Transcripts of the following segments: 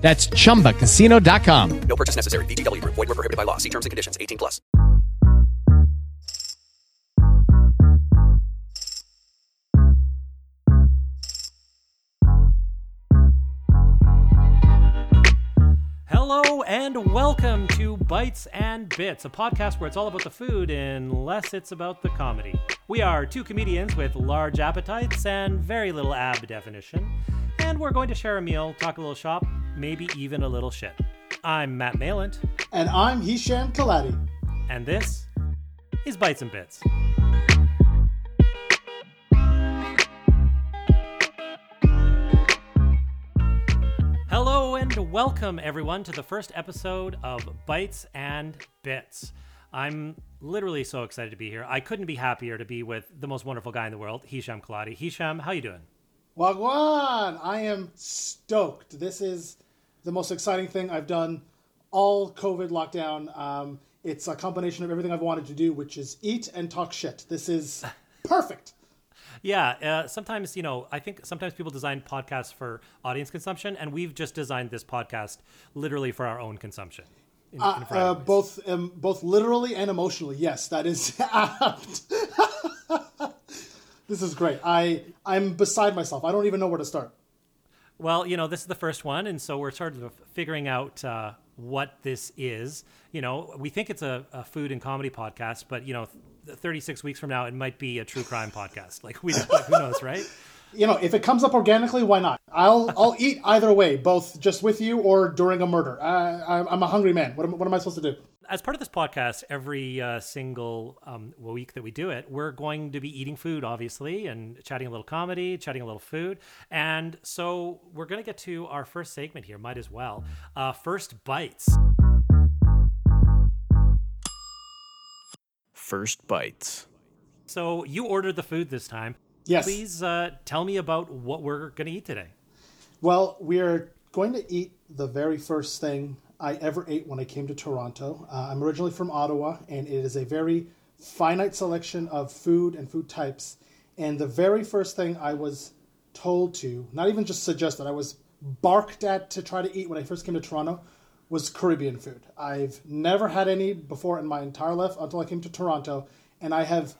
That's chumbacasino.com. No purchase necessary. VGW Group. Void were prohibited by law. See terms and conditions. 18 plus. Hello and welcome to Bites and Bits, a podcast where it's all about the food unless it's about the comedy. We are two comedians with large appetites and very little ab definition, and we're going to share a meal, talk a little shop, maybe even a little shit. I'm Matt Malant, And I'm Hisham Kelati. and this is Bites and Bits. Hello and welcome everyone to the first episode of Bites and Bits. I'm literally so excited to be here. I couldn't be happier to be with the most wonderful guy in the world, Hisham Kelati. Hisham, how you doing? Wagwan! I am stoked. This is the most exciting thing I've done all COVID lockdown. Um, it's a combination of everything I've wanted to do, which is eat and talk shit. This is perfect. Yeah, uh, sometimes you know, I think sometimes people design podcasts for audience consumption, and we've just designed this podcast literally for our own consumption. In, in Uh, both, um, both literally and emotionally. Yes, that is apt. this is great. I I'm beside myself. I don't even know where to start. Well, you know, this is the first one, and so we're sort of figuring out uh, what this is. You know, we think it's a, a food and comedy podcast, but you know, th- 36 weeks from now, it might be a true crime podcast. Like we, like, who knows, right? You know, if it comes up organically, why not? I'll I'll eat either way, both just with you or during a murder. I'm I'm a hungry man. What am, what am I supposed to do? As part of this podcast, every uh, single um, week that we do it, we're going to be eating food, obviously, and chatting a little comedy, chatting a little food. And so we're going to get to our first segment here, might as well. Uh, first bites. First bites. So you ordered the food this time. Yes. Please uh, tell me about what we're going to eat today. Well, we're going to eat the very first thing I ever ate when I came to Toronto. Uh, I'm originally from Ottawa, and it is a very finite selection of food and food types. And the very first thing I was told to, not even just suggested, I was barked at to try to eat when I first came to Toronto, was Caribbean food. I've never had any before in my entire life until I came to Toronto, and I have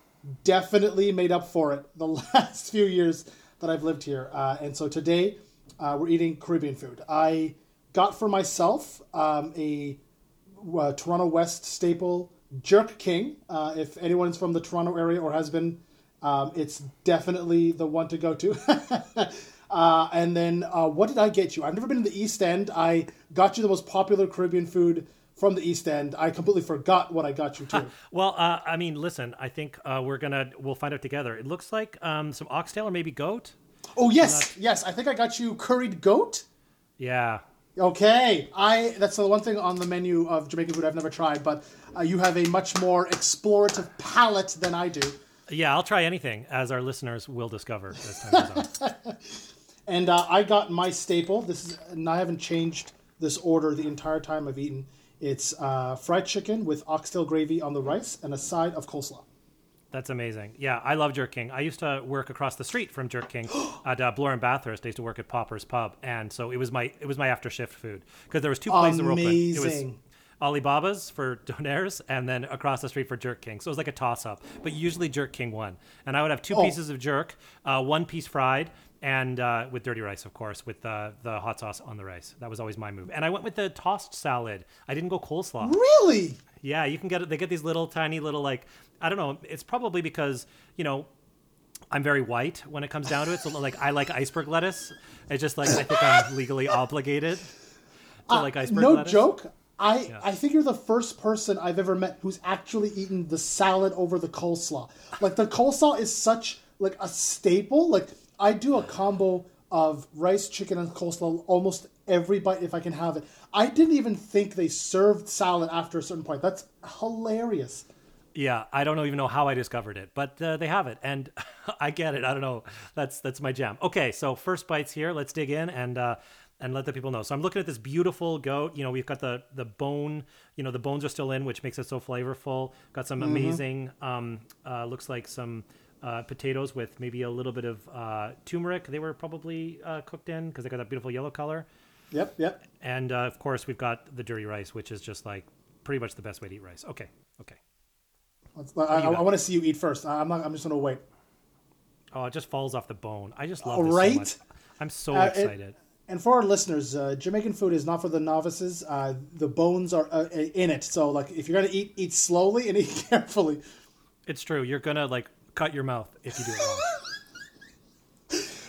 definitely made up for it the last few years that I've lived here. Uh, and so today, uh, we're eating Caribbean food. I got for myself um, a uh, Toronto West staple, Jerk King. Uh, if anyone's from the Toronto area or has been, um, it's definitely the one to go to. uh, and then, uh, what did I get you? I've never been to the East End. I got you the most popular Caribbean food from the East End. I completely forgot what I got you too. Well, uh, I mean, listen, I think uh, we're going to, we'll find out together. It looks like um, some oxtail or maybe goat. oh yes, yes. I think I got you curried goat. Yeah. Okay, I that's the one thing on the menu of Jamaican food I've never tried, but uh, you have a much more explorative palate than I do. Yeah, I'll try anything, as our listeners will discover as time goes on. And uh, I got my staple. This is, and I haven't changed this order the entire time I've eaten. It's uh, fried chicken with oxtail gravy on the rice and a side of coleslaw. That's amazing. Yeah, I love Jerk King. I used to work across the street from Jerk King at uh, Bloor and Bathurst. I used to work at Pauper's Pub, and so it was my it was my after shift food because there was two places that were open. It was Amazing. Alibaba's for donaires, and then across the street for Jerk King. So it was like a toss up, but usually Jerk King won. And I would have two Oh. pieces of jerk, uh, one piece fried, and uh, with dirty rice, of course, with uh, the hot sauce on the rice. That was always my move. And I went with the tossed salad. I didn't go coleslaw. Really? Yeah, you can get it. They get these little tiny little like I don't know. It's probably because you know I'm very white when it comes down to it. So like I like iceberg lettuce. It's just like I think I'm legally obligated to like iceberg Uh, no lettuce. joke. I, I think you're the first person I've ever met who's actually eaten the salad over the coleslaw. Like the coleslaw is such like a staple. Like I do a combo of rice, chicken, and coleslaw almost every bite if I can have it. I didn't even think they served salad after a certain point. That's hilarious. Yeah, I don't even know how I discovered it, but uh, they have it, and I get it. I don't know. That's that's my jam. Okay, so first bites here. Let's dig in and uh, and let the people know. So I'm looking at this beautiful goat. You know, we've got the the bone. You know, the bones are still in, which makes it so flavorful. Got some amazing. Um, uh, looks like some. Uh, potatoes with maybe a little bit of uh, turmeric. They were probably uh, cooked in because they got that beautiful yellow color. Yep, yep. And uh, of course, we've got the dirty rice, which is just like pretty much the best way to eat rice. Okay. Let's- I, I, want to see you eat first. I'm not. I'm just gonna wait. Oh, it just falls off the bone. I just love Oh, this right? so. I'm so Uh, it- excited. And for our listeners, uh, Jamaican food is not for the novices. Uh, the bones are uh, in it, so like if you're gonna eat, eat slowly and eat carefully. it's true. You're gonna like cut your mouth if you do it wrong.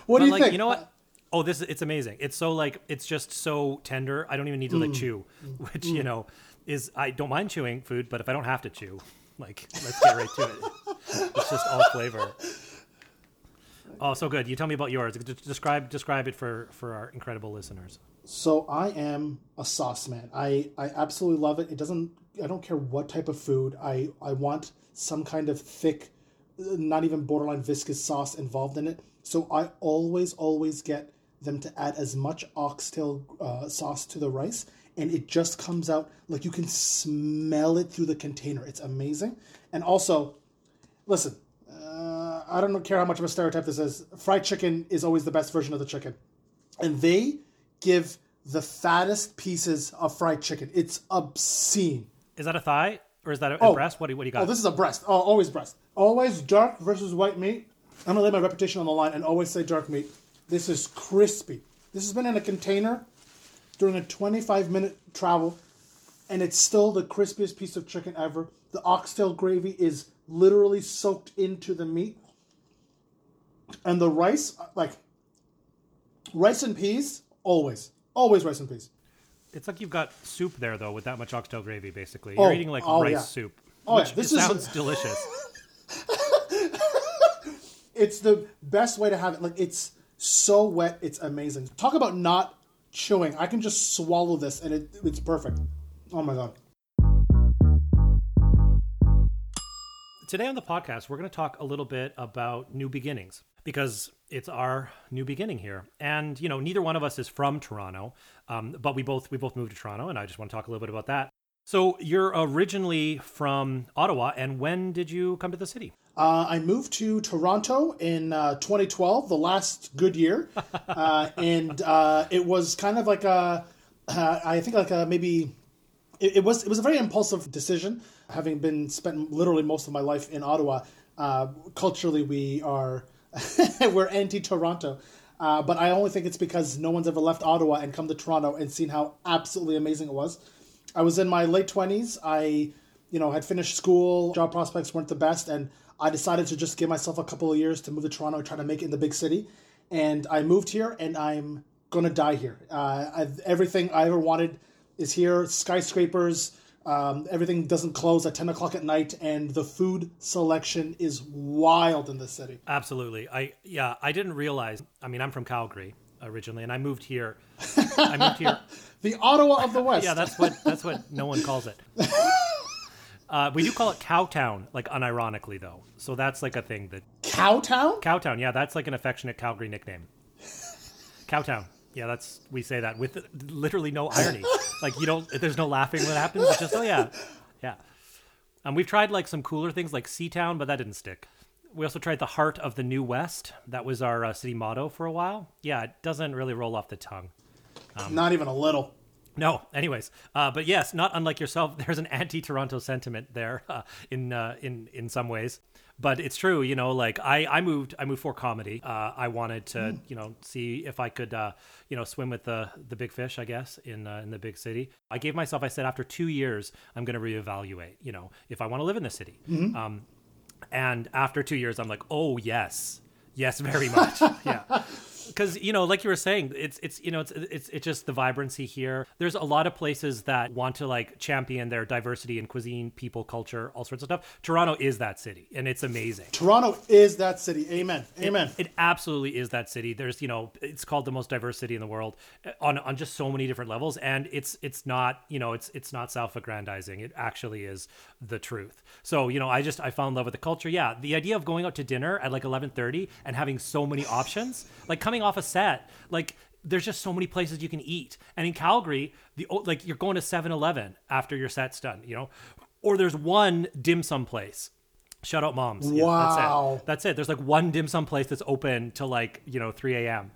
What but do you like, think? you know what? Oh, this is it's amazing. It's so like it's just so tender. I don't even need to Mm. like chew, which you know is I don't mind chewing food, but if I don't have to chew, like let's get right to it. It's just all flavor. Oh, so good. You tell me about yours. Describe describe it for for our incredible listeners. So I am a sauce man. I, I absolutely love it. It doesn't. I don't care what type of food. I I want some kind of thick, not even borderline viscous sauce involved in it. So I always always get them to add as much oxtail uh, sauce to the rice, and it just comes out like you can smell it through the container. It's amazing. And also, listen, uh, I don't care how much of a stereotype this is. Fried chicken is always the best version of the chicken and they give the fattest pieces of fried chicken. It's obscene. Is that a thigh or is that a, Oh. breast? What do, what do you got? Oh, this is a breast. Oh, always breast. Always dark versus white meat. I'm gonna lay my reputation on the line and always say dark meat. This is crispy. This has been in a container during a 25 minute travel, and it's still the crispiest piece of chicken ever. The oxtail gravy is literally soaked into the meat, and the rice, like rice and peas, always, always rice and peas. It's like you've got soup there though, with that much oxtail gravy. Basically, Oh, you're eating like oh, rice yeah. soup. Oh, yeah, which this it is- sounds delicious. it's the best way to have it. Like it's so wet, it's amazing. Talk about not chewing. I can just swallow this and it, it's perfect. Oh my god. Today on the podcast, we're going to talk a little bit about new beginnings because it's our new beginning here. And you know, neither one of us is from Toronto, um, but we both we both moved to Toronto, and I just want to talk a little bit about that. So you're originally from Ottawa, and when did you come to the city? Uh, I moved to Toronto in uh, 2012, the last good year, uh, and uh, it was kind of like a, uh, I think like a maybe, it, it was it was a very impulsive decision. Having been spent literally most of my life in Ottawa, uh, culturally we are we're anti-Toronto, uh, but I only think it's because no one's ever left Ottawa and come to Toronto and seen how absolutely amazing it was. I was in my late twenties. I, you know, had finished school. Job prospects weren't the best, and I decided to just give myself a couple of years to move to Toronto and try to make it in the big city. And I moved here, and I'm gonna die here. Uh, I've, everything I ever wanted is here. Skyscrapers. Um, everything doesn't close at ten o'clock at night, and the food selection is wild in this city. Absolutely. I yeah, I didn't realize. I mean, I'm from Calgary originally, and I moved here. I moved here. The Ottawa of the West. Yeah, that's what that's what no one calls it. Uh, we do call it Cowtown, like unironically though. So that's like a thing that Cowtown. Cowtown. Yeah, that's like an affectionate Calgary nickname. Cowtown. Yeah, that's we say that with literally no irony. like you don't. There's no laughing when it happens. It's just oh yeah, yeah. Um, we've tried like some cooler things like Seatown, but that didn't stick. We also tried the Heart of the New West. That was our uh, city motto for a while. Yeah, it doesn't really roll off the tongue. Not even a little. No, anyways, uh, but yes, not unlike yourself, there's an anti-Toronto sentiment there uh, in uh, in in some ways. But it's true, you know. Like I, I moved, I moved for comedy. Uh, I wanted to, you know, see if I could, uh, you know, swim with the the big fish. I guess in uh, in the big city. I gave myself. I said after two years, I'm going to reevaluate. You know, if I want to live in the city. Um, and after two years, I'm like, oh yes, yes, very much. yeah. Because you know like you were saying it's it's you know it's it's it's just the vibrancy here. There's a lot of places that want to like champion their diversity in cuisine people culture all sorts of stuff. Toronto is that city and it's amazing. Toronto is that city. Amen. Amen. it absolutely is that city. There's you know it's called the most diverse city in the world uh, on on just so many different levels and it's it's not you know it's it's not self-aggrandizing. It actually is the truth. So you know i just i fell in love with the culture. Yeah the idea of going out to dinner at like 11:30 and having so many options like coming off a set like there's just so many places you can eat and in calgary the like you're going to 7-eleven after your set's done you know or there's one dim sum place Shout out moms. Yeah, That's Wow. it. That's it. There's like one dim sum place that's open till like, you know, 3 a.m.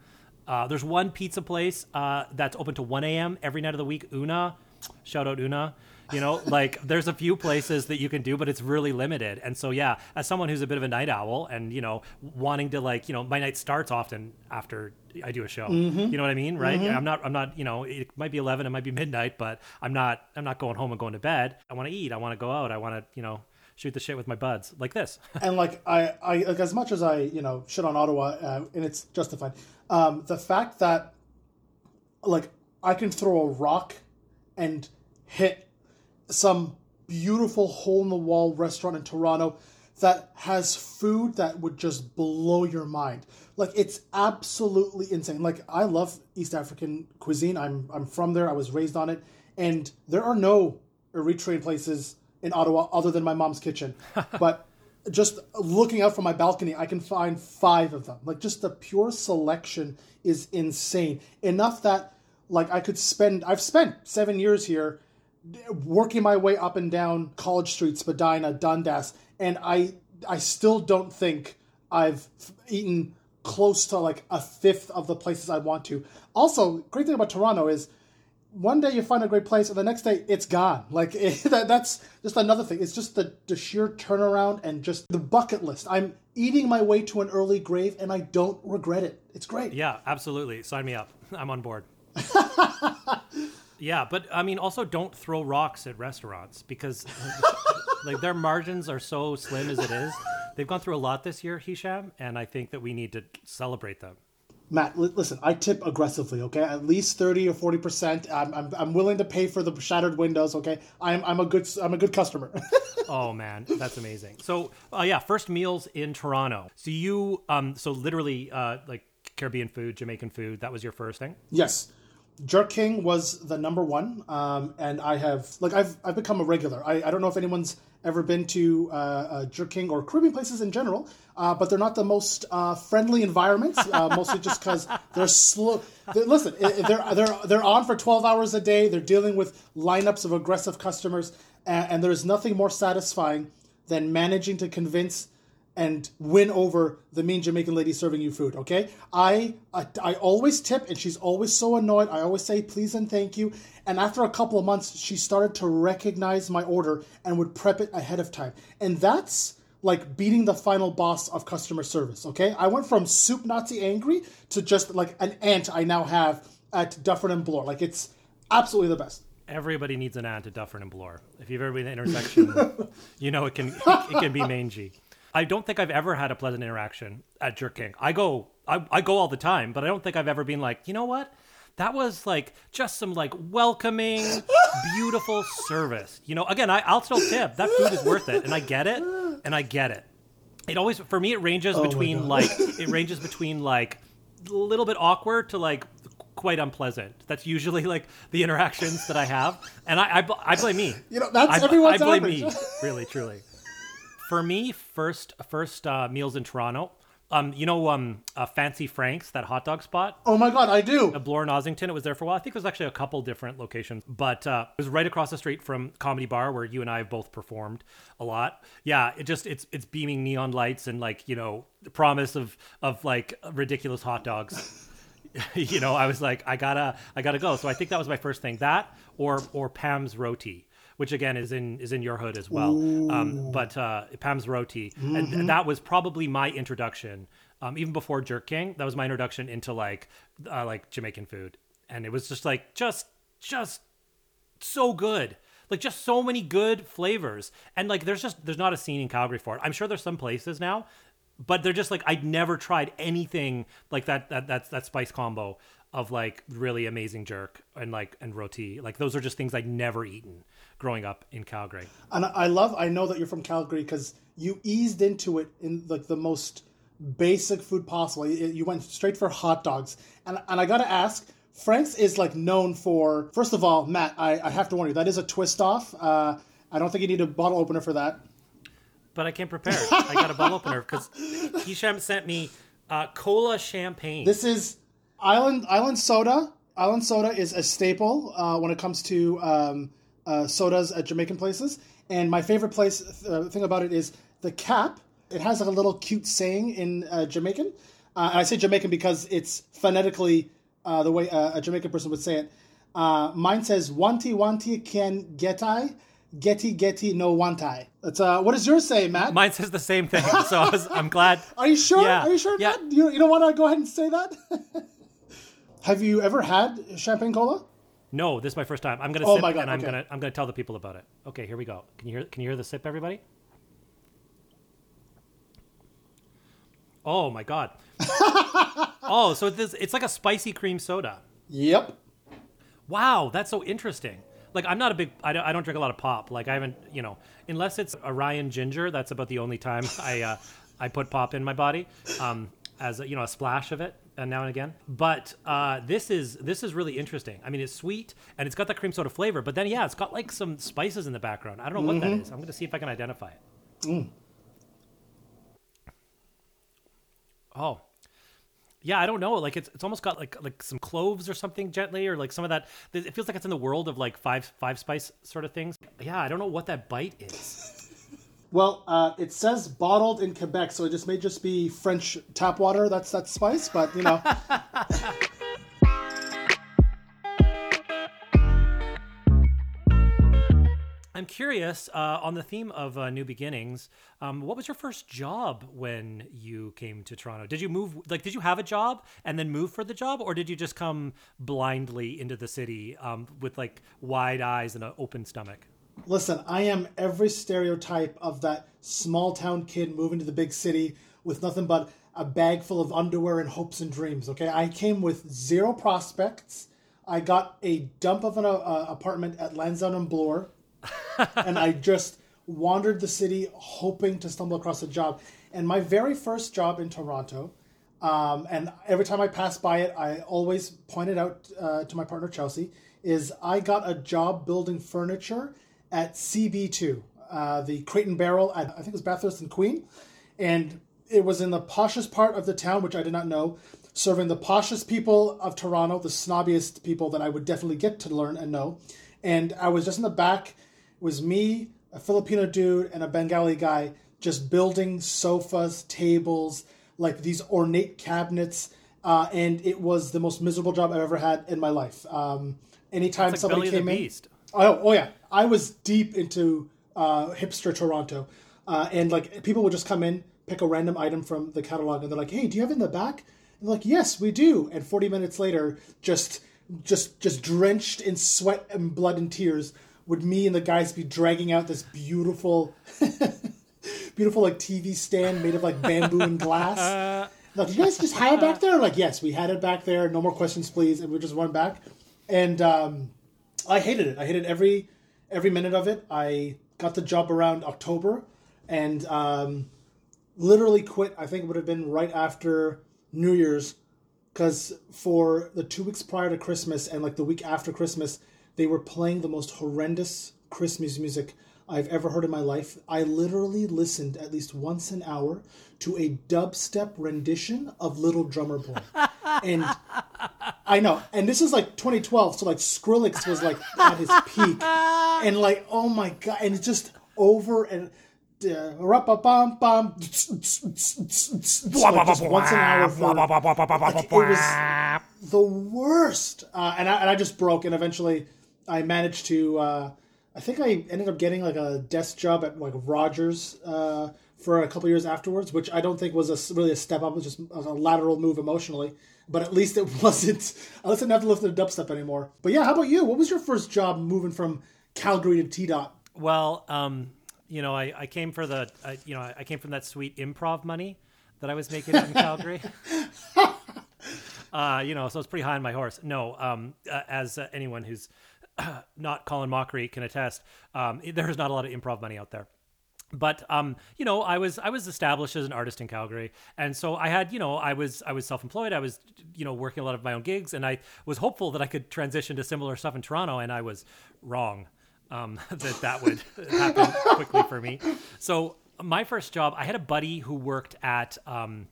Uh, there's one pizza place uh, that's open to 1 a.m. every night of the week. Una. Shout out Una. You know, like there's a few places that you can do, but it's really limited. And so, yeah, as someone who's a bit of a night owl and, you know, wanting to like, you know, my night starts often after I do a show. You know what I mean? Right. I'm not, I'm not, you know, it might be 11, it might be midnight, but I'm not, I'm not going home and going to bed. I want to eat. I want to go out. I want to, you know, shoot the shit with my buds like this. and like I, I like as much as I, you know, shit on Ottawa, uh, and it's justified. Um, the fact that like I can throw a rock and hit some beautiful hole in the wall restaurant in Toronto that has food that would just blow your mind. Like it's absolutely insane. Like I love East African cuisine. I'm I'm from there. I was raised on it, and there are no Eritrean places in Ottawa other than my mom's kitchen. but just looking out from my balcony, I can find five of them. Like just the pure selection is insane. Enough that like I could spend. I've spent seven years here working my way up and down College Street, Spadina, Dundas, and I I still don't think I've eaten close to like a fifth of the places I want to. Also, great thing about Toronto is one day you find a great place and the next day it's gone. Like that, that's just another thing. It's just the, the sheer turnaround and just the bucket list. I'm eating my way to an early grave and I don't regret it. It's great. Yeah, absolutely. Sign me up. I'm on board. yeah, but I mean, also don't throw rocks at restaurants because like their margins are so slim as it is. They've gone through a lot this year, Hisham, and I think that we need to celebrate them. Matt, li- listen, I tip aggressively, okay? At least 30 or 40%. I'm, I'm, I'm willing to pay for the shattered windows, okay? I'm, I'm a good I'm a good customer. Oh man, that's amazing. So, uh, yeah, first meals in Toronto. So you, um, so literally, uh, like Caribbean food, Jamaican food. That was your first thing. yes. Jerk King was the number one, um, and I have like I've I've become a regular. I, I don't know if anyone's ever been to uh, uh, Jerk King or Caribbean places in general, uh, but they're not the most uh, friendly environments. Uh, mostly just because they're slow. They, listen, they're they're they're on for twelve hours a day. They're dealing with lineups of aggressive customers, and, and there is nothing more satisfying than managing to convince and win over the mean Jamaican lady serving you food. Okay, I, I I always tip, and she's always so annoyed. I always say please and thank you. And after a couple of months, she started to recognize my order and would prep it ahead of time. And that's like beating the final boss of customer service. Okay, I went from soup Nazi angry to just like an aunt I now have at Dufferin and Bloor. Like it's absolutely the best. Everybody needs an aunt at Dufferin and Bloor. If you've ever been in the intersection, you know it can it can be mangy. I don't think I've ever had a pleasant interaction at Jerk King. I go I, I go all the time, but I don't think I've ever been like, you know what? That was like just some like welcoming, beautiful service. You know, again, I, I'll still tip. That food is worth it, and I get it, and I get it. It always for me it ranges oh between like it ranges between like a little bit awkward to like quite unpleasant. That's usually like the interactions that I have, and I I, I blame me. You know, that's I, everyone's I blame average. me, really, truly. For me, first first uh, meals in Toronto. Um, you know, um, uh, Fancy Frank's, that hot dog spot. Oh my god, I do. Bloor and Ossington. It was there for a while. I think it was actually a couple different locations, but uh, it was right across the street from Comedy Bar, where you and I have both performed a lot. Yeah, it just it's it's beaming neon lights and like you know the promise of of like ridiculous hot dogs. you know, I was like, I gotta I gotta go. So I think that was my first thing. That or or Pam's roti. Which again is in is in your hood as well, um, but uh, Pam's roti, and, and that was probably my introduction um, even before Jerk King, that was my introduction into like uh, like Jamaican food, and it was just like just just so good, like just so many good flavors, and like there's just there's not a scene in Calgary for it. I'm sure there's some places now, but they're just like I'd never tried anything like that that that that spice combo of like really amazing jerk and like and roti. Like those are just things I'd never eaten growing up in Calgary. And I love. I know that you're from Calgary because you eased into it in like the most basic food possible. You went straight for hot dogs, and and I gotta ask. Frank's is like known for. First of all, Matt, I, I have to warn you that is a twist off. Uh, I don't think you need a bottle opener for that. But I came prepared. I got a bottle opener because Hisham sent me uh, cola champagne. This is Island Island Soda. Island Soda is a staple uh, when it comes to um, uh, sodas at Jamaican places. And my favorite place uh, thing about it is the cap. It has like a little cute saying in uh, Jamaican. Uh, and I say Jamaican because it's phonetically uh, the way uh, a Jamaican person would say it. Uh, mine says "wanti wanti can get I, getty getty no want I." That's uh, what does yours say, Matt? Mine says the same thing, so I was, I'm glad. Are you sure? Yeah. Are you sure, Yeah. Matt? You, you don't want to go ahead and say that? Have you ever had champagne cola? No, this is my first time. I'm gonna Oh sip my God, and I'm okay. gonna I'm gonna tell the people about it. Okay, here we go. Can you hear Can you hear the sip, everybody? Oh my god. oh, so this it's like a spicy cream soda. Yep. Wow, that's so interesting. Like I'm not a big I don't, I don't drink a lot of pop. Like I haven't, you know, unless it's Orion Ginger, that's about the only time I uh I put pop in my body. Um as a, you know, a splash of it uh, now and again. But uh, this is this is really interesting. I mean, it's sweet and it's got that cream soda flavor, but then yeah, it's got like some spices in the background. I don't know what that is. I'm going to see if I can identify it. Oh, yeah, I don't know. Like it's it's almost got like like some cloves or something gently, or like some of that. It feels like it's in the world of like five five spice sort of things. Yeah, I don't know what that bite is. Well, uh, it says bottled in Quebec, so it just may just be French tap water. That's that spice, but you know. I'm curious uh, on the theme of uh, new beginnings. Um, what was your first job when you came to Toronto? Did you move like did you have a job and then move for the job, or did you just come blindly into the city um, with like wide eyes and an open stomach? Listen, I am every stereotype of that small town kid moving to the big city with nothing but a bag full of underwear and hopes and dreams. Okay, I came with zero prospects. I got a dump of an uh, apartment at Lansdowne and Bloor, and I just wandered the city hoping to stumble across a job. And my very first job in Toronto, um, and every time I pass by it, I always point it out uh, to my partner Chelsea, is I got a job building furniture at CB2, uh, the Crate and Barrel at I think it was Bathurst and Queen, and it was in the poshest part of the town, which I did not know, serving the poshest people of Toronto, the snobbiest people that I would definitely get to learn and know. And I was just in the back. It was me, a Filipino dude, and a Bengali guy just building sofas, tables, like these ornate cabinets. Uh, and it was the most miserable job I've ever had in my life. Um, anytime like somebody Belly came in, Beast. Oh, oh yeah. I was deep into uh, hipster Toronto, uh, and like people would just come in, pick a random item from the catalog, and they're like, "Hey, do you have it in the back?" And like, "Yes, we do." And forty minutes later, just, just, just drenched in sweat and blood and tears, would me and the guys be dragging out this beautiful, beautiful like TV stand made of like bamboo and glass. Like, you guys just have it back there? Like, yes, we had it back there. No more questions, please. And we just run back. And um, I hated it. I hated every every minute of it. I got the job around October, and um, literally quit. I think it would have been right after New Year's, because for the two weeks prior to Christmas and like the week after Christmas, they were playing the most horrendous Christmas music I've ever heard in my life. I literally listened at least once an hour to a dubstep rendition of Little Drummer Boy. and I know, and this is like 2012, so like Skrillex was like at his peak, and like oh my god, and it's just over and just once an hour it was the worst, uh, and I and I just broke, and eventually I managed to. Uh, I think I ended up getting like a desk job at like Rogers uh, for a couple years afterwards, which I don't think was a, really a step up. It was just a lateral move emotionally. But at least it wasn't. At least I didn't have to lift the dubstep anymore. But yeah, how about you? What was your first job moving from Calgary to T Dot? Well, um, you know, I, I came for the, I, you know, I came from that sweet improv money that I was making in Calgary. uh, you know, so it's pretty high on my horse. No, um, uh, as uh, anyone who's not Colin Mochrie can attest, um, there's not a lot of improv money out there but um, you know, I was I was established as an artist in Calgary, and so I had you know I was I was self employed. I was you know working a lot of my own gigs, and I was hopeful that I could transition to similar stuff in Toronto, and I was wrong um, that that would happen quickly for me. So my first job, I had a buddy who worked at um,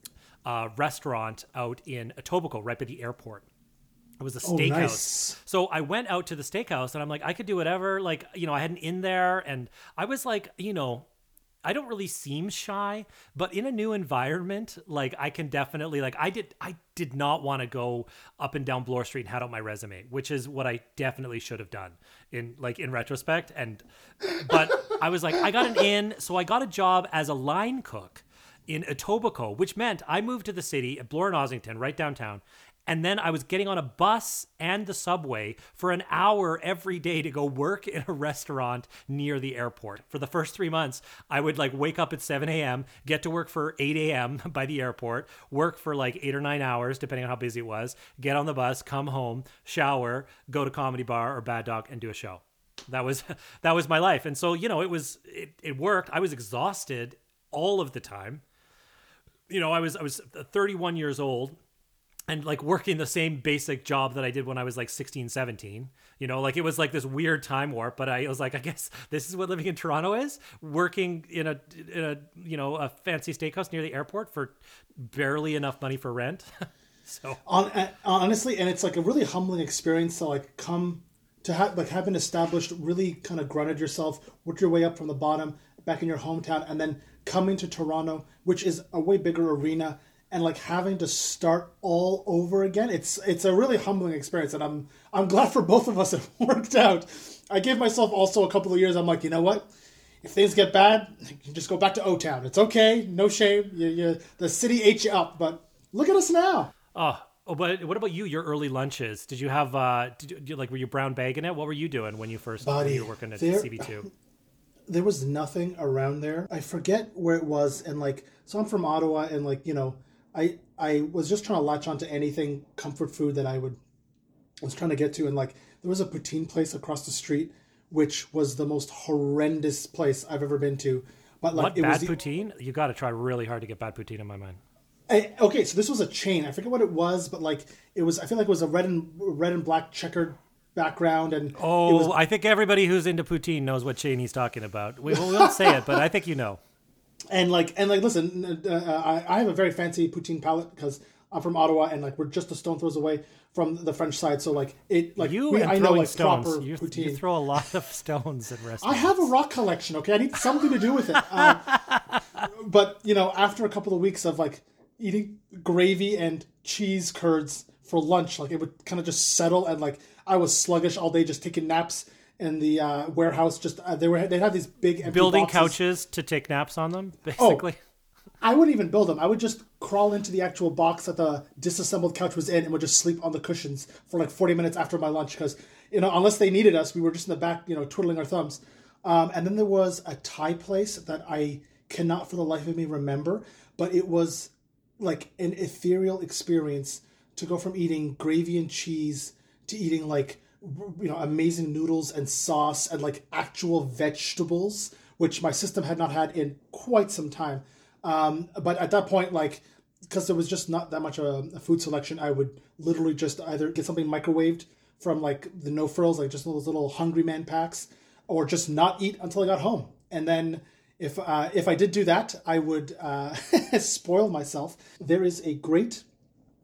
a restaurant out in Etobicoke, right by the airport. It was a Oh, steakhouse. nice. So I went out to the steakhouse and I'm like, I could do whatever. Like, you know, I had an in there and I was like, you know, I don't really seem shy, but in a new environment, like I can definitely like I did I did not want to go up and down Bloor Street and hand out my resume, which is what I definitely should have done in like in retrospect. And but I was like, I got an in, so I got a job as a line cook in Etobicoke, which meant I moved to the city at Bloor and Ossington, right downtown. And then I was getting on a bus and the subway for an hour every day to go work in a restaurant near the airport. For the first three months, I would like wake up at 7 a.m., get to work for 8 a.m. by the airport, work for like eight or nine hours, depending on how busy it was, get on the bus, come home, shower, go to comedy bar or bad dog and do a show. That was that was my life. And so, you know, it was it, it worked. I was exhausted all of the time you know, I was I was 31 years old and like working the same basic job that I did when I was like 16, 17. You know, like it was like this weird time warp, but I was like, I guess this is what living in Toronto is, working in a in a, you know, a fancy steakhouse near the airport for barely enough money for rent. so, On, uh, honestly, and it's like a really humbling experience to like come to have like having established, really kind of grounded yourself, worked your way up from the bottom back in your hometown, and then coming to Toronto, which is a way bigger arena, and like having to start all over again. It's it's a really humbling experience, and I'm I'm glad for both of us it worked out. I gave myself also a couple of years. I'm like, you know what? If things get bad, you can just go back to O Town. It's okay, no shame. You, you, the city ate you up, but look at us now. oh, oh, but what about you? Your early lunches? Did you have uh did you, like were you brown bagging it? What were you doing when you first when you were working at there- CB2? there was nothing around there. I forget where it was, and like, so I'm from Ottawa, and like, you know, I I was just trying to latch onto anything comfort food that I would I was trying to get to, and like, there was a poutine place across the street, which was the most horrendous place I've ever been to. But like, What it bad was the, poutine? You got to try really hard to get bad poutine in my mind. I, okay, so this was a chain. I forget what it was, but like, it was. I feel like it was a red and red and black checkered background, and Oh, was I think everybody who's into poutine knows what chain he's talking about. We, we won't say it, but I think you know. And like and like listen uh, I, I have a very fancy poutine palate because i'm from ottawa and like we're just a stone throws away from the french side. So like it like You we, and i know like stones. proper You, you throw a lot of stones at restaurants. I have a rock collection okay? I need something to do with it. Um, but you know after a couple of weeks of like eating gravy and cheese curds for lunch like it would kind of just settle and like i was sluggish all day just taking naps in the uh, warehouse just uh, they were they had these big empty building boxes. couches to take naps on them, basically. I wouldn't even build them. I would just crawl into the actual box that the disassembled couch was in and would just sleep on the cushions for like 40 minutes after my lunch because, you know, unless they needed us, we were just in the back, you know, twiddling our thumbs. Um, and then there was a Thai place that I cannot for the life of me remember, but it was like an ethereal experience to go from eating gravy and cheese to eating like you know amazing noodles and sauce and like actual vegetables which my system had not had in quite some time. Um, but at that point like because there was just not that much a, a food selection i would literally just either get something microwaved from like the no frills like just those little hungry man packs or just not eat until i got home. And then if uh, if i did do that i would uh, spoil myself. There is a great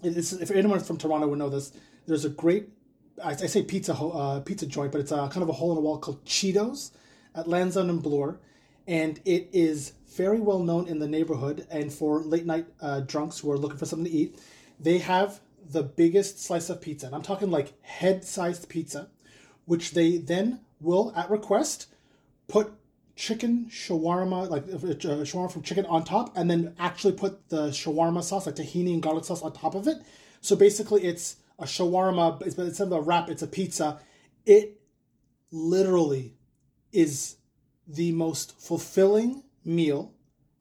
if anyone from Toronto would know this, there's a great, I, I say pizza uh, pizza joint, but it's a kind of a hole in the wall called Cheetos at Lansdowne and Bloor, and it is very well known in the neighborhood. And for late night uh, drunks who are looking for something to eat, they have the biggest slice of pizza, and I'm talking like head sized pizza, which they then will at request put chicken shawarma, like uh, shawarma from chicken on top, and then actually put the shawarma sauce, like tahini and garlic sauce, on top of it. So basically, it's a shawarma, but instead of a wrap, it's a pizza. It literally is the most fulfilling meal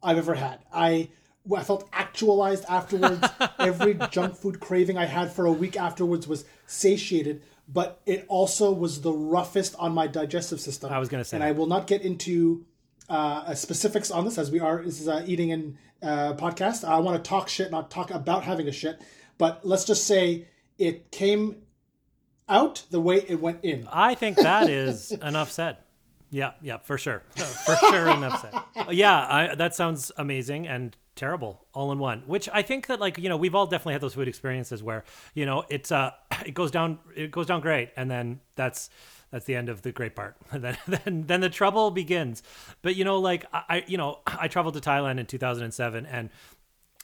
I've ever had. I I felt actualized afterwards. Every junk food craving I had for a week afterwards was satiated, but it also was the roughest on my digestive system. I was gonna say. and I will not get into uh, specifics on this as we are this is a eating and uh, podcast. I want to talk shit, not talk about having a shit. But let's just say it came out the way it went in. I think that is enough said. Yeah, yeah, for sure, for sure, enough said. Yeah, I, that sounds amazing and terrible all in one. Which I think that like you know we've all definitely had those food experiences where you know it's uh it goes down it goes down great and then that's that's the end of the great part. then then then the trouble begins. But you know like I I- you know I traveled to Thailand in 2007 and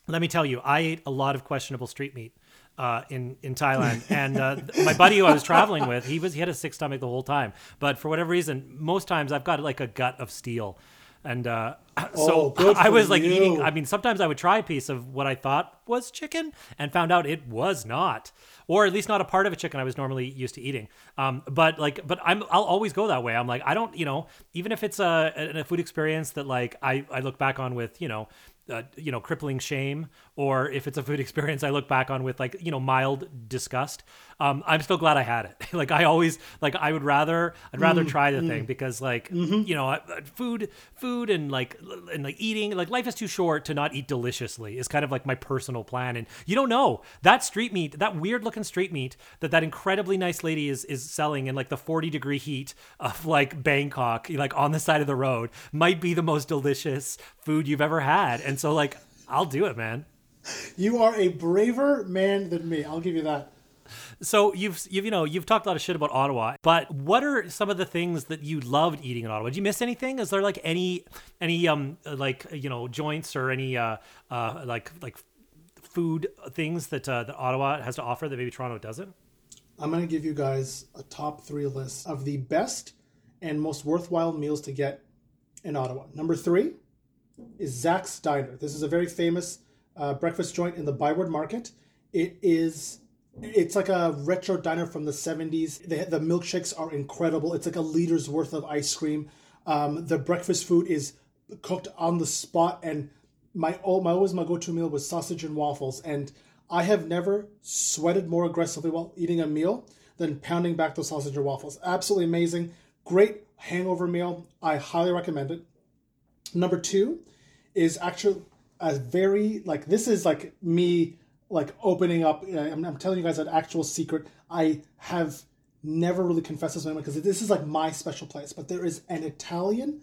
let me tell you, I ate a lot of questionable street meat uh, in in Thailand, and uh, my buddy who I was traveling with, he was he had a sick stomach the whole time. But for whatever reason, most times I've got like a gut of steel, and uh, Oh, so good I was like you. eating. I mean, sometimes I would try a piece of what I thought was chicken, and found out it was not, or at least not a part of a chicken I was normally used to eating. Um, but like, but I'm I'll always go that way. I'm like I don't, you know, even if it's a a food experience that like I I look back on with you know uh, you know crippling shame or if it's a food experience i look back on with like you know mild disgust um, i'm still glad i had it. Like i always like i would rather i'd rather try the thing because like you know I- food food and like and like eating like life is too short to not eat deliciously is kind of like my personal plan. And you don't know that street meat that weird looking street meat that that incredibly nice lady is is selling in like the 40 degree heat of like bangkok like on the side of the road might be the most delicious food you've ever had. And so like i'll do it man You are a braver man than me. I'll give you that. so you've you've you know you've talked a lot of shit about ottawa but what are some of the things that you loved eating in ottawa did you miss anything is there like any any um like you know joints or any uh uh like like food things that uh, that ottawa has to offer that maybe toronto doesn't I'm going to give you guys a top three list of the best and most worthwhile meals to get in Ottawa. Number three is Zak's Diner. This is a very famous uh, breakfast joint in the Byward Market. It is. It's like a retro diner from the 70s. The, the milkshakes are incredible. It's like a liter's worth of ice cream. Um, the breakfast food is cooked on the spot, and my oh, my always my go-to meal was sausage and waffles. And I have never sweated more aggressively while eating a meal than pounding back those sausage and waffles. Absolutely amazing. Great hangover meal. I highly recommend it. Number two is actually a very like this is like me like opening up. uh, I'm, I'm telling you guys an actual secret. I have never really confessed this to anyone because this is like my special place. But there is an Italian,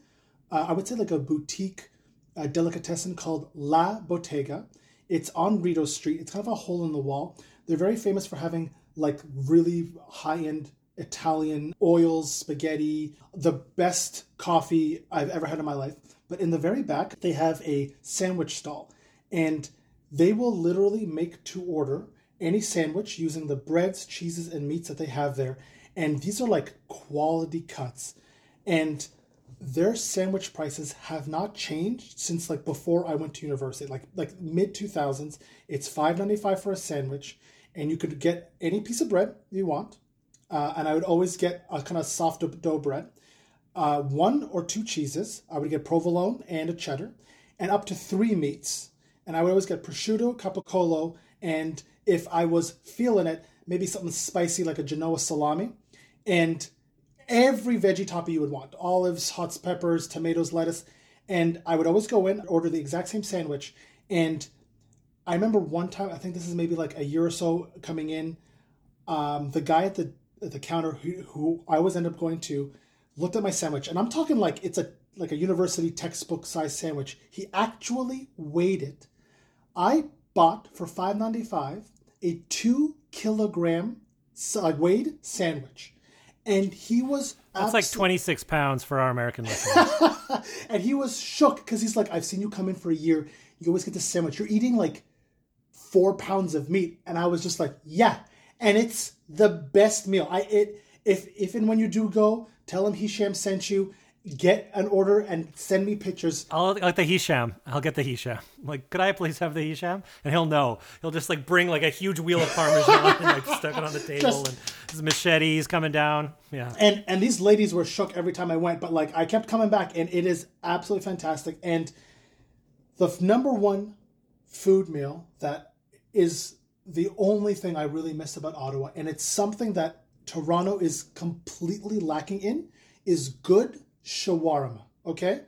uh, I would say like a boutique uh, delicatessen called La Bottega. It's on Rito Street. It's kind of a hole in the wall. They're very famous for having like really high end Italian oils, spaghetti, the best coffee I've ever had in my life. But in the very back, they have a sandwich stall, and they will literally make to order any sandwich using the breads, cheeses, and meats that they have there. And these are like quality cuts. And their sandwich prices have not changed since like before I went to university, like like mid two thousands. It's five ninety five for a sandwich, and you could get any piece of bread you want, uh, and I would always get a kind of soft dough bread, uh, one or two cheeses. I would get provolone and a cheddar, and up to three meats. And I would always get prosciutto, capicola, and if I was feeling it, maybe something spicy like a Genoa salami, and every veggie topping you would want olives, hot peppers, tomatoes, lettuce. And I would always go in, order the exact same sandwich. And I remember one time, I think this is maybe like a year or so coming in, um, the guy at the at the counter who, who I always end up going to looked at my sandwich. And I'm talking like it's a like a university textbook size sandwich. He actually weighed it. I bought for five ninety five a two kilogram weighed sandwich, and he was That's like 26 pounds for our American listeners. and he was shook because he's like, I've seen you come in for a year. You always get this sandwich. You're eating like four pounds of meat, and I was just like, yeah. And it's the best meal. I it if if and when you do go, tell him Hisham sent you. Get an order and send me pictures. I'll like the Hisham. I'll get the Hisham. Like, could I please have the Hisham? And he'll know. He'll just like bring like a huge wheel of Parmesan and like stuck it on the table Just- and his machete's coming down. Yeah. and and these ladies were shook every time I went, but like I kept coming back, and it is absolutely fantastic. And the f- number one food meal that is the only thing I really miss about Ottawa, and it's something that Toronto is completely lacking in, is good shawarma. Okay,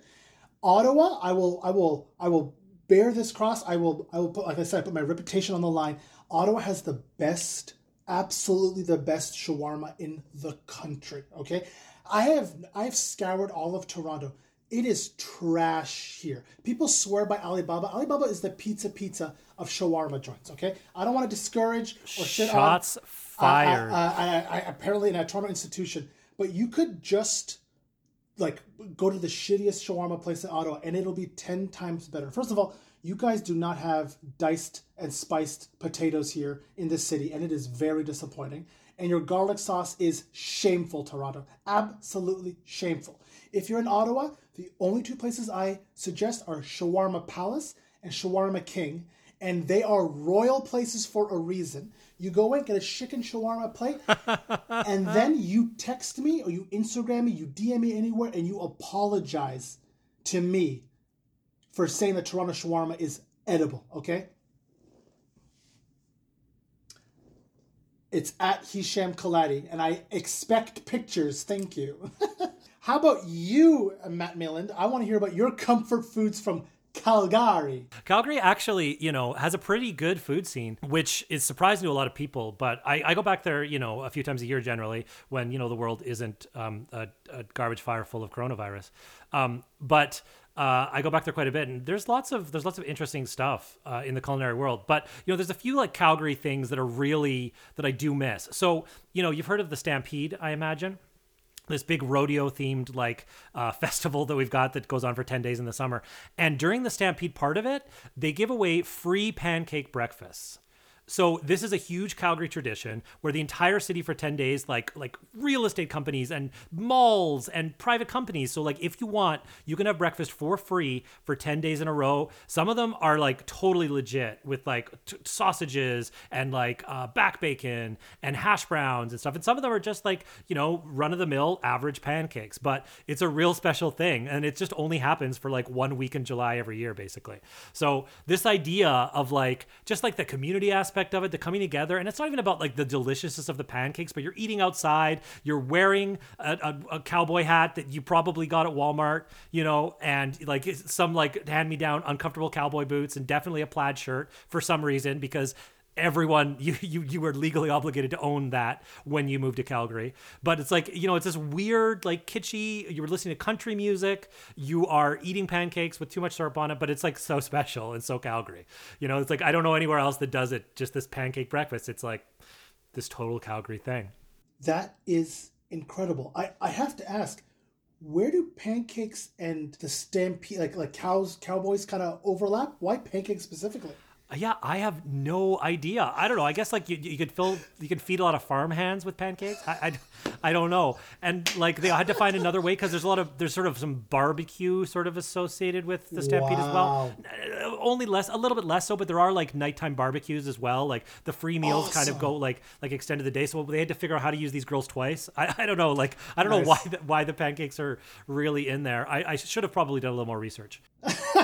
Ottawa, I will, I will, I will bear this cross. I will, I will put, like I said, I put my reputation on the line. Ottawa has the best, absolutely the best shawarma in the country. Okay, I have, I have scoured all of Toronto. It is trash here. People swear by Alibaba. Alibaba is the pizza pizza of shawarma joints. Okay, I don't want to discourage or shit on Shots fired. uh, I, I, I, apparently in a Toronto institution, but you could just like go to the shittiest shawarma place in Ottawa and it'll be 10 times better. First of all, you guys do not have diced and spiced potatoes here in this city, and it is very disappointing. And your garlic sauce is shameful, Toronto. Absolutely shameful. If you're in Ottawa, the only two places I suggest are Shawarma Palace and Shawarma King, and they are royal places for a reason. You go in, get a chicken shawarma plate, and then you text me or you Instagram me, you DM me anywhere, and you apologize to me for saying that Toronto shawarma is edible, okay? It's at Hisham Kelati, and I expect pictures. Thank you. How about you, Matt Milland? I want to hear about your comfort foods from Calgary. Calgary actually, you know, has a pretty good food scene, which is surprising to a lot of people. But I, I go back there, you know, a few times a year generally when, you know, the world isn't um, a, a garbage fire full of coronavirus. Um, but uh, I go back there quite a bit, and there's lots of there's lots of interesting stuff uh, in the culinary world. But you know, there's a few like Calgary things that are really that I do miss. So you know, you've heard of the Stampede, I imagine this big rodeo themed like uh, festival that we've got that goes on for 10 days in the summer. And during the stampede part of it they give away free pancake breakfasts so this is a huge Calgary tradition where the entire city for 10 days like like real estate companies and malls and private companies. So like if you want you can have breakfast for free for 10 days in a row. Some of them are like totally legit with like t- sausages and like uh, back bacon and hash browns and stuff. And some of them are just like you know run of the mill average pancakes. But it's a real special thing and it just only happens for like one week in July every year basically. So this idea of like just like the community aspect aspect of it, the coming together. And it's not even about like the deliciousness of the pancakes, but you're eating outside, you're wearing a, a, a cowboy hat that you probably got at Walmart, you know, and like some like hand me down uncomfortable cowboy boots and definitely a plaid shirt for some reason because everyone you, you you were legally obligated to own that when you moved to Calgary. But it's like, you know, it's this weird, like kitschy, you were listening to country music, you are eating pancakes with too much syrup on it, but it's like so special and so Calgary. You know, it's like I don't know anywhere else that does it, just this pancake breakfast. It's like this total Calgary thing. That is incredible. I, I have to ask, where do pancakes and the stampede like like cows cowboys kind of overlap? Why pancakes specifically? Yeah, I have no idea. I don't know. I guess like you, you could fill, you could feed a lot of farm hands with pancakes. I, I, I don't know. And like they had to find another way because there's a lot of there's sort of some barbecue sort of associated with the stampede as well. Uh, only less, a little bit less so, but there are like nighttime barbecues as well. Like the free meals kind of go like like extended the day. So they had to figure out how to use these grills twice. I, I don't know. Like I don't know why the, why the pancakes are really in there. I, I should have probably done a little more research.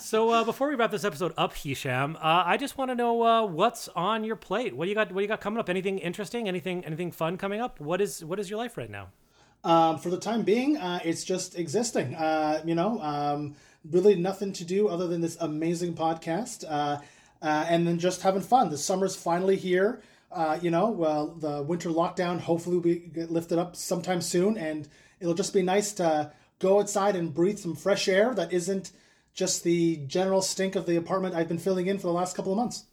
So uh, before we wrap this episode up, Hisham, uh, I just want to know uh, what's on your plate. What do you got? What do you got coming up? Anything interesting? Anything? Anything fun coming up? What is What is your life right now? Um, for the time being, uh, it's just existing. Uh, you know, um, really nothing to do other than this amazing podcast, uh, and then just having fun. The summer's finally here. You know, well, the winter lockdown hopefully will be lifted up sometime soon, and it'll just be nice to go outside and breathe some fresh air that isn't just the general stink of the apartment I've been filling in for the last couple of months.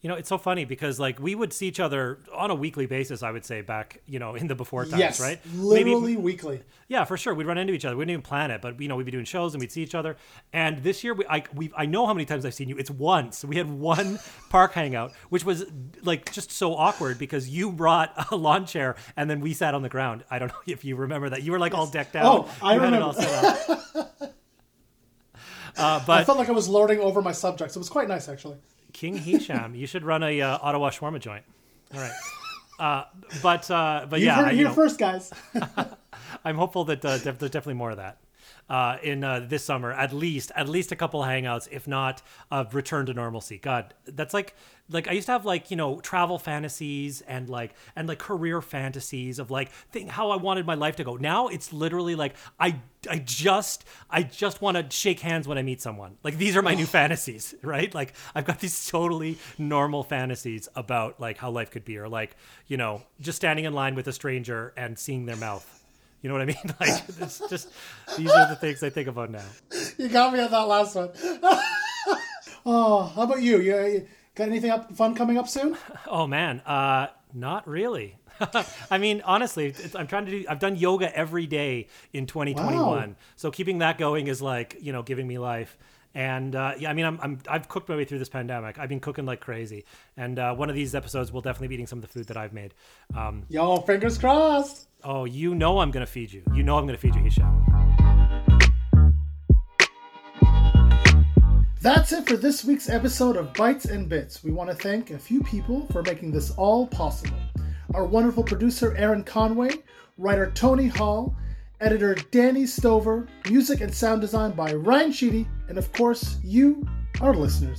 You know, it's so funny because like we would see each other on a weekly basis. I would say back, you know, in the before times, yes, right? literally weekly. Yeah, for sure. We'd run into each other. We didn't even plan it, but you know, we'd be doing shows and we'd see each other. And this year, we, I, we, I know how many times I've seen you. It's once. We had one park hangout, which was like just so awkward because you brought a lawn chair and then we sat on the ground. I don't know if you remember that. You were like all decked out. Oh, I You had it remember. all set up. Uh, I felt like I was lording over my subjects. It was quite nice, actually. King Hisham, you should run a uh, Ottawa shawarma joint. All right. Uh, but uh, but You yeah, heard it here first, guys. I'm hopeful that uh, def- there's definitely more of that. Uh, in uh, this summer. At least, at least a couple hangouts, if not a return to normalcy. God, that's like like I used to have like you know travel fantasies and like and like career fantasies of like think how I wanted my life to go. Now it's literally like I I just I just want to shake hands when I meet someone. Like these are my new fantasies, right? Like I've got these totally normal fantasies about like how life could be, or like you know just standing in line with a stranger and seeing their mouth. You know what I mean? Like it's just these are the things I think about now. You got me on that last one. oh, how about you? You, got anything up fun coming up soon? Oh man, uh, not really. I mean, honestly, it's, I'm trying to do. I've done yoga every day in 2021, Wow. so keeping that going is like you know giving me life. And uh, yeah, I mean, I'm, I'm I've cooked my way through this pandemic. I've been cooking like crazy, and uh, one of these episodes we'll definitely be eating some of the food that I've made. Um, Yo, fingers crossed. Oh, you know I'm gonna feed you. You know I'm gonna feed you, Hisham. That's it for this week's episode of Bites and Bits. We want to thank a few people for making this all possible. Our wonderful producer, Aaron Conway, writer Tony Hall, editor Danny Stover, music and sound design by Ryan Sheedy, and of course, you, our listeners.